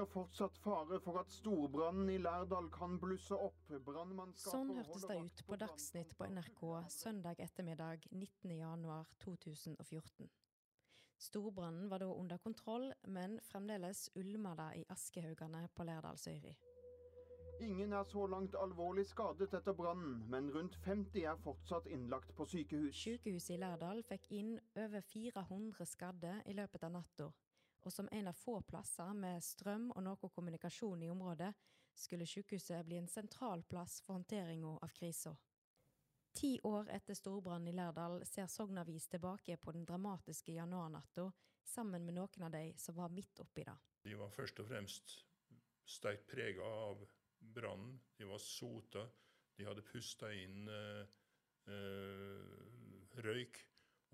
Er fortsatt fare for at storbrannen i Lærdal kan blusse opp. Sånn hørtes det ut på Dagsnytt på NRK søndag ettermiddag 19.1.2014. Storbrannen var da under kontroll, men fremdeles ulma det i askehaugene på Lærdalsøyri. Ingen er så langt alvorlig skadet etter brannen, men rundt 50 er fortsatt innlagt på sykehus. Sykehuset i Lærdal fikk inn over 400 skadde i løpet av natta, og som en av få plasser med strøm og noe kommunikasjon i området, skulle sykehuset bli en sentral plass for håndteringa av krisa. Ti år etter storbrannen i Lærdal ser Sognavis tilbake på den dramatiske januarnatta sammen med noen av de som var midt oppi det. De var først og fremst sterkt prega av brannen. De var sota. De hadde pusta inn eh, eh, røyk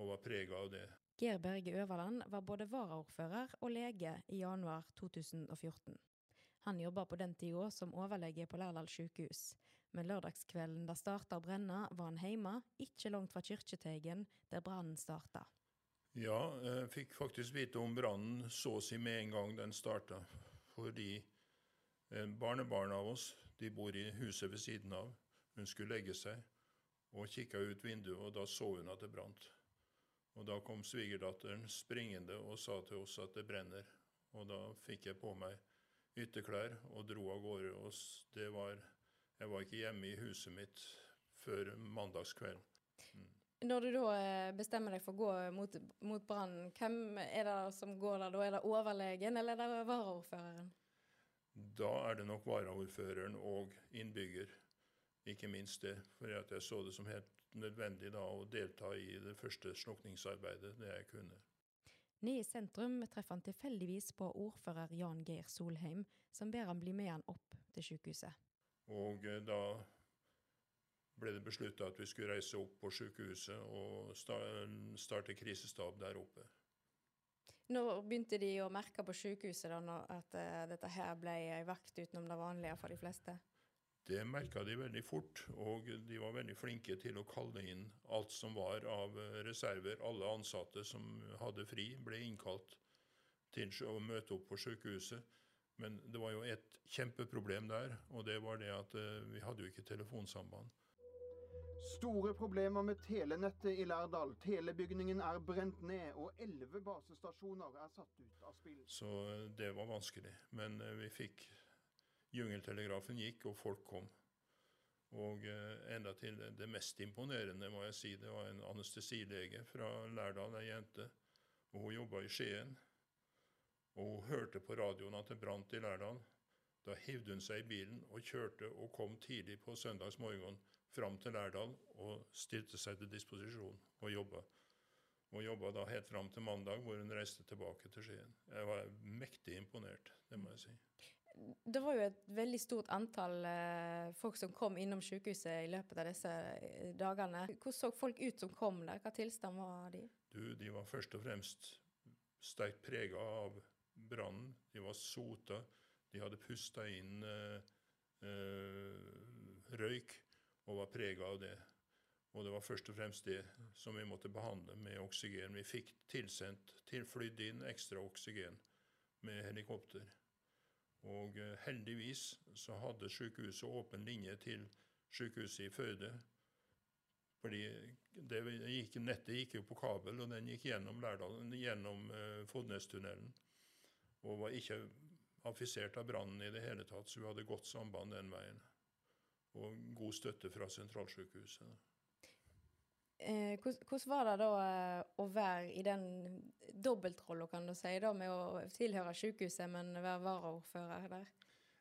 og var prega av det. Geir Berge Øverland var både varaordfører og lege i januar 2014. Han jobba på den tida som overlege på Lærdal sjukehus. Men lørdagskvelden det starta å brenne, var han hjemme, ikke langt fra Kirketeigen, der brannen starta. Ja, jeg fikk faktisk vite om brannen så å si med en gang den starta. Fordi eh, barnebarn av oss, de bor i huset ved siden av. Hun skulle legge seg og kikka ut vinduet, og da så hun at det brant. Og da kom svigerdatteren springende og sa til oss at det brenner. Og da fikk jeg på meg ytterklær og dro av gårde. Og det var Jeg var ikke hjemme i huset mitt før mandagskvelden. Når du da eh, bestemmer deg for å gå mot, mot brannen, hvem er det som går der da? Er det overlegen, eller er det varaordføreren? Da er det nok varaordføreren og innbygger, ikke minst det. For jeg så det som helt nødvendig da å delta i det første slukningsarbeidet, det jeg kunne. Nede i sentrum treffer han tilfeldigvis på ordfører Jan Geir Solheim, som ber han bli med han opp til sykehuset. Og eh, da ble det beslutta at vi skulle reise opp på sykehuset og starte krisestab der oppe. Når begynte de å merke på sykehuset da, at eh, dette her ble ei vakt utenom det vanlige for de fleste? Det merka de veldig fort, og de var veldig flinke til å kalle inn alt som var av reserver. Alle ansatte som hadde fri, ble innkalt til å møte opp på sykehuset. Men det var jo et kjempeproblem der, og det var det at eh, vi hadde jo ikke telefonsamband. Store problemer med telenettet i Lærdal. Telebygningen er brent ned, og elleve basestasjoner er satt ut av spill. Så eh, det var vanskelig. Men eh, vi fikk Jungeltelegrafen gikk, og folk kom. Og eh, enda til det- mest imponerende, må jeg si, det var en anestesilege fra Lærdal, ei jente. Og hun jobba i Skien. Og hun hørte på radioen at det brant i Lærdal. Da hivde hun seg i bilen og kjørte og kom tidlig på søndagsmorgen fram til Lærdal og stilte seg til disposisjon og jobba. Og jobba da helt fram til mandag, hvor hun reiste tilbake til Skien. Jeg var mektig imponert, det må jeg si. Det var jo et veldig stort antall eh, folk som kom innom sykehuset i løpet av disse eh, dagene. Hvordan så folk ut som kom der? Hva tilstand var de? Du, de var først og fremst sterkt prega av brannen. De var sota. De hadde pusta inn eh, eh, røyk og var prega av det. Og det var først og fremst det som vi måtte behandle med oksygen. Vi fikk tilsendt, tilflydd inn ekstra oksygen med helikopter. Og eh, heldigvis så hadde sykehuset åpen linje til sykehuset i Førde. Fordi det gikk, nettet gikk jo på kabel, og den gikk gjennom Lærdalen, gjennom eh, Fodnestunnelen. Og var ikke affisert av brannen i det hele tatt, så vi hadde godt samband den veien. Og god støtte fra sentralsykehuset. Eh, hvordan, var det da eh, å være i den dobbeltrolla, kan du si, da, med å tilhøre sykehuset, men være varaordfører der?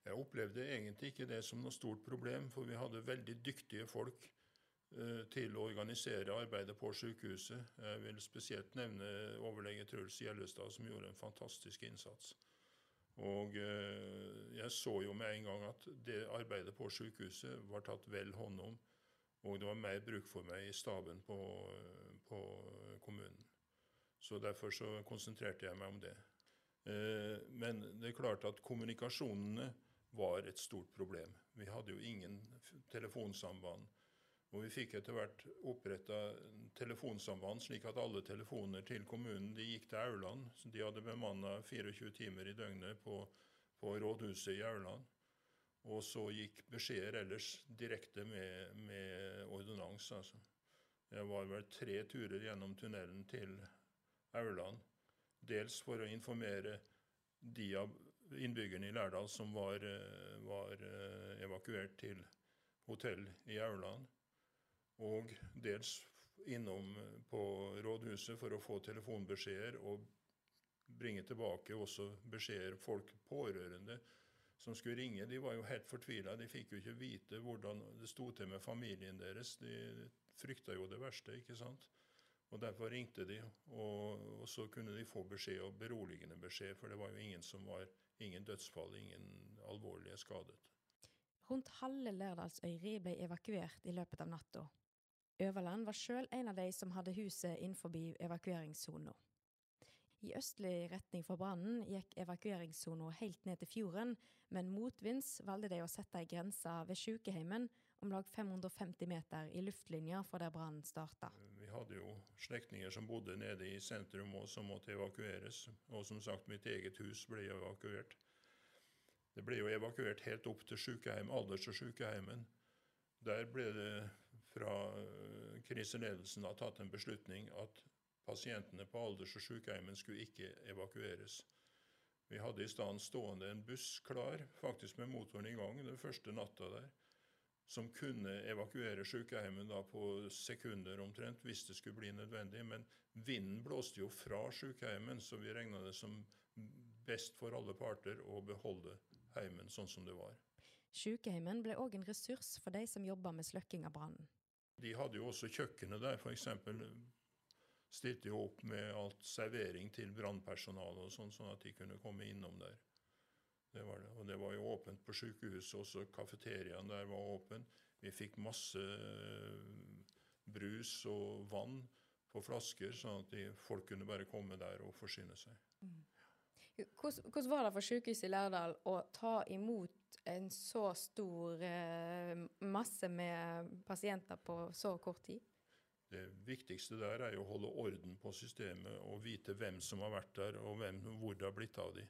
Jeg opplevde egentlig ikke det som noe stort problem, for vi hadde veldig dyktige folk eh, til å organisere arbeidet på sykehuset. Jeg vil spesielt nevne overlege Truls Gjellestad, som gjorde en fantastisk innsats. Og jeg så jo med en gang at det arbeidet på sykehuset var tatt vel hånd om. Og det var mer bruk for meg i staben på, på kommunen. Så derfor så konsentrerte jeg meg om det. Eh, men det er klart at kommunikasjonene var et stort problem. Vi hadde jo ingen telefonsamband. Og vi fikk etter hvert oppretta telefonsamband, slik at alle telefoner til kommunen de gikk til Aurland. De hadde bemanna 24 timer i døgnet på, på rådhuset i Aurland. Og så gikk beskjeder ellers direkte med, med ordonnans. Altså. Jeg var vel tre turer gjennom tunnelen til Aurland. Dels for å informere de av innbyggerne i Lærdal som var, var eh, evakuert til hotell i Aurland. Og dels innom på rådhuset for å få telefonbeskjeder og bringe tilbake også beskjeder folk pårørende som skulle ringe, de var jo helt fortvila. De fikk jo ikke vite hvordan det sto til med familien deres. De frykta jo det verste, ikke sant. Og Derfor ringte de, og, og, så kunne de få beskjed, og beroligende beskjed, for det var jo ingen som var ingen dødsfall, ingen alvorlige skadet. Rundt halve Lærdalsøyri ble evakuert i løpet av natta. Øverland var sjøl en av de som hadde huset innenfor evakueringssona. I østlig retning for brannen gikk evakueringssona helt ned til fjorden, men motvinds valgte de å sette ei grense ved sykehjemmen om lag 550 meter i luftlinja fra der brannen starta. Vi hadde jo slektninger som bodde nede i sentrum og som måtte evakueres. Og som sagt, mitt eget hus ble evakuert. Det ble jo evakuert helt opp til sykehjem, alders- og sykehjemmen. Der ble det fra kriseledelsen da tatt en beslutning at Pasientene på alders- og sykehjemmen skulle ikke evakueres. Vi hadde i stedet stående en buss klar, faktisk med motoren i gang, den første natta der, som kunne evakuere sykehjemmet på sekunder omtrent, hvis det skulle bli nødvendig. Men vinden blåste jo fra sykehjemmet, så vi regna det som best for alle parter å beholde heimen sånn som det var. Sykehjemmen ble òg en ressurs for de som jobba med sløkking av brannen. De hadde jo også kjøkkenet der, f.eks stilte jo opp med alt servering til brannpersonalet og sånn, sånn at de kunne komme innom der. Det var det. Og det var jo åpent på sykehuset også. Kafeteriaen der var åpen. Vi fikk masse eh, brus og vann på flasker, sånn at de, folk kunne bare komme der og forsyne seg. Mm. Hvordan, hvordan, var det for sykehuset i Lærdal å ta imot en så stor eh, masse med pasienter på så kort tid? Det viktigste der er jo å holde orden på systemet og vite hvem som har vært der, og hvem, hvor det har blitt av de.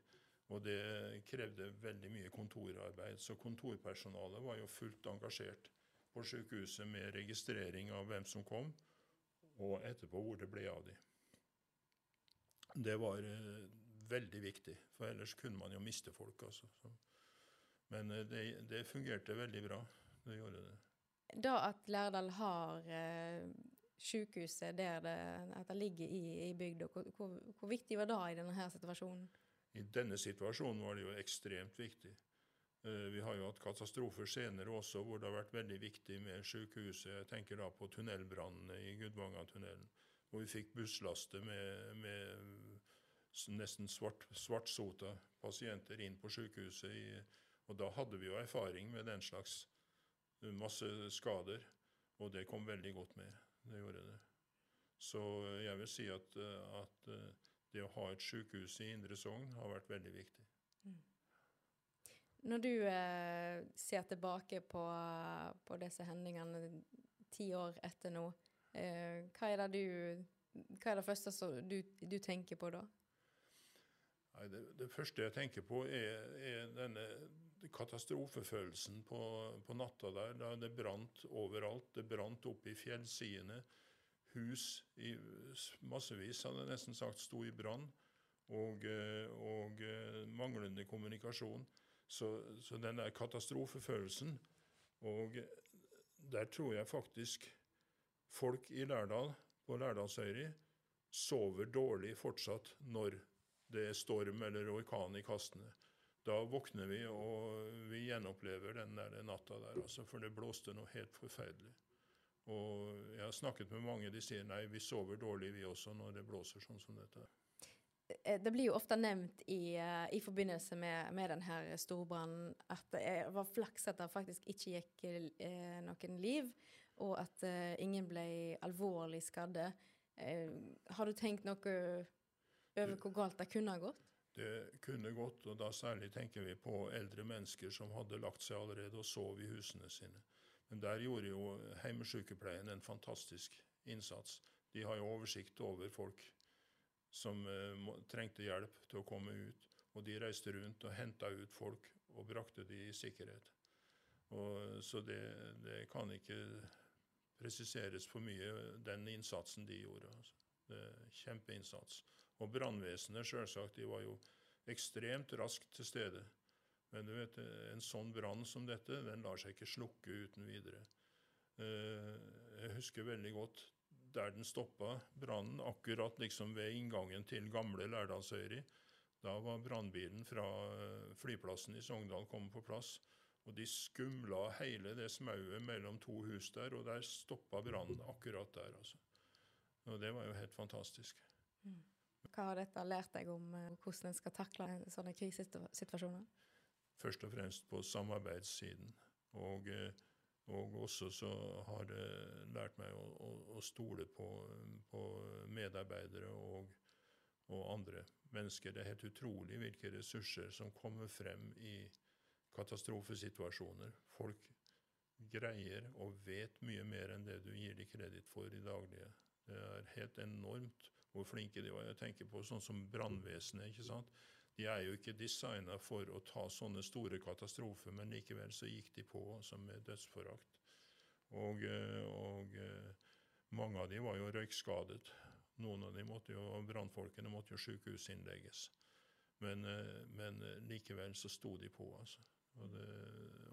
Og det krevde veldig mye kontorarbeid. Så kontorpersonalet var jo fullt engasjert på sykehuset med registrering av hvem som kom, og etterpå hvor det ble av de. Det var eh, veldig viktig, for ellers kunne man jo miste folk. altså. Men eh, det, det, fungerte veldig bra. Det gjorde det. Da at Lærdal har eh, sykehuset der det, at det ligger i, i bygda. Hvor, hvor, hvor, viktig var det i denne situasjonen? I denne situasjonen var det jo ekstremt viktig. Uh, vi har jo hatt katastrofer senere også hvor det har vært veldig viktig med sykehuset. Jeg tenker da på tunnelbrannene i Gudvangatunnelen, hvor vi fikk busslaster med, med nesten svart, svartsota pasienter inn på sykehuset. Og da hadde vi jo erfaring med den slags masse skader, og det kom veldig godt med det gjorde det. Så jeg vil si at, eh, at eh, det å ha et sykehus i Indre Sogn har vært veldig viktig. Mm. Når du eh, ser tilbake på, på, disse hendelsene ti år etter nå, eh, hva, er du, hva, er det første du, du, tenker på da? Nei, det, det, første jeg tenker på, er, er denne katastrofefølelsen på, på, natta der. Da det brant overalt. Det brant oppe i fjellsidene. Hus i massevis, hadde jeg nesten sagt, sto i brann. Og, eh, og, eh, manglende kommunikasjon. Så, så den der katastrofefølelsen Og der tror jeg faktisk folk i Lærdal, på Lærdalsøyri, sover dårlig fortsatt når det er storm eller orkan i kastene da våkner vi, og vi gjenopplever den der natta der, altså, for det blåste noe helt forferdelig. Og jeg har snakket med mange, de sier nei, vi sover dårlig vi også når det blåser sånn som dette. Eh, det blir jo ofte nevnt i, uh, i forbindelse med, med denne storbrannen at det var flaks at det faktisk ikke gikk uh, noen liv, og at ingen ble alvorlig skadde. har du tenkt noe over hvor galt det kunne ha gått? Det kunne gått, og da særlig tenker vi på eldre mennesker som hadde lagt seg allerede og sov i husene sine. Men der gjorde jo heimesykepleien en fantastisk innsats. De har jo oversikt over folk som eh, trengte hjelp til å komme ut. Og de reiste rundt og henta ut folk og brakte de i sikkerhet. Og, så det, det, kan ikke presiseres for mye, den innsatsen de gjorde. Altså. Det er Kjempeinnsats. Og brannvesenet, sjølsagt, de var jo ekstremt raskt til stede. Men du vet, en sånn brann som dette, den lar seg ikke slukke uten videre. Eh, jeg husker veldig godt der den stoppa brannen, akkurat liksom ved inngangen til gamle Lærdalsøyri. Da var brannbilen fra eh, flyplassen i Sogndal kommet på plass. Og de skumla hele det smauet mellom to hus der, og der stoppa brannen akkurat der. altså. Og det var jo helt fantastisk. Mm. Hva har dette lært deg om eh, hvordan en skal takle sånne krisesituasjoner? Først og fremst på samarbeidssiden. Og, eh, og også så har det lært meg å, å, å stole på, på, medarbeidere og, og, andre mennesker. Det er helt utrolig hvilke ressurser som kommer frem i katastrofesituasjoner. Folk greier og vet mye mer enn det du gir dem kreditt for i daglige. Det er helt enormt hvor flinke de var. Jeg tenker på sånn som brannvesenet. ikke sant? De er jo ikke designa for å ta sånne store katastrofer, men likevel så gikk de på altså med dødsforakt. Og, eh, og, eh, mange av de var jo røykskadet. Noen av de måtte jo, brannfolkene måtte jo sykehusinnlegges. Men, eh, men, likevel så sto de på, altså. Og, det,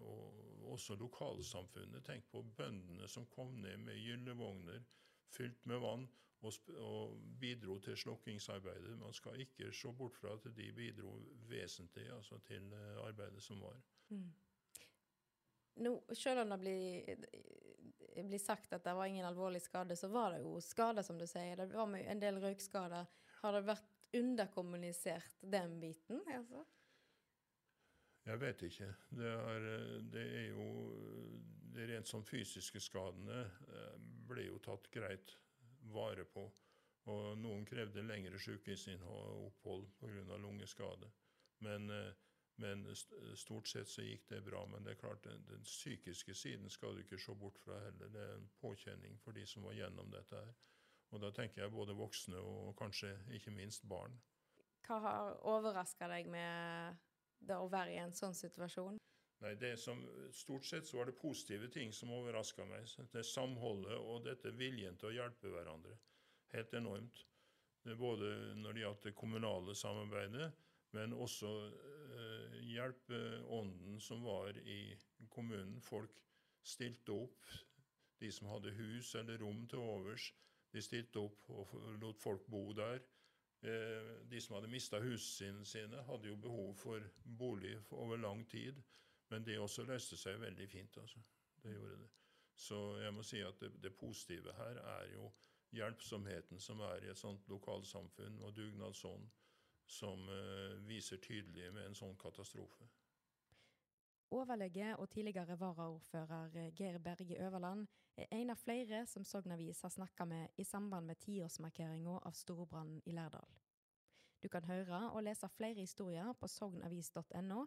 og også lokalsamfunnet. Tenk på bøndene som kom ned med gyllevogner fylt med vann og, og bidro til slukkingsarbeidet. Man skal ikke se bort fra at de bidro vesentlig altså til eh, arbeidet som var. Mm. Nå, selv om det blir, blir, sagt at det var ingen alvorlig skade, så var det jo skader, som du sier. Det var en del røykskader. Har det vært underkommunisert, den biten? Altså? Jeg vet ikke. Det er, det er jo De rent sånn fysiske skadene eh, ble jo tatt greit vare på. Og noen krevde lengre sykehusopphold pga. lungeskade. Men, eh, men, stort sett så gikk det bra. Men det er klart, den, den, psykiske siden skal du ikke se bort fra heller. Det er en påkjenning for de som var gjennom dette her. Og da tenker jeg både voksne og kanskje ikke minst barn. Hva har overraska deg med det å være i en sånn situasjon? Nei, det som, Stort sett så var det positive ting som overraska meg. Det Samholdet og dette viljen til å hjelpe hverandre. Helt enormt. Både når det gjaldt det kommunale samarbeidet, men også eh, hjelpeånden som var i kommunen. Folk stilte opp. De som hadde hus eller rom til overs, de stilte opp og lot folk bo der. Eh, de som hadde mista husene sine, hadde jo behov for bolig over lang tid. Men det også løste seg veldig fint. altså. Det gjorde det. Så jeg må si at det, det positive her er jo hjelpsomheten som er i et sånt lokalsamfunn, og dugnadsånd som uh, viser tydelig med en sånn katastrofe. Overlege og tidligere varaordfører eh, Geir Berge Øverland er en av flere som Sogn Avis har snakka med i samband med tiårsmarkeringa av storbrannen i Lærdal. Du kan høre og lese flere historier på sognavis.no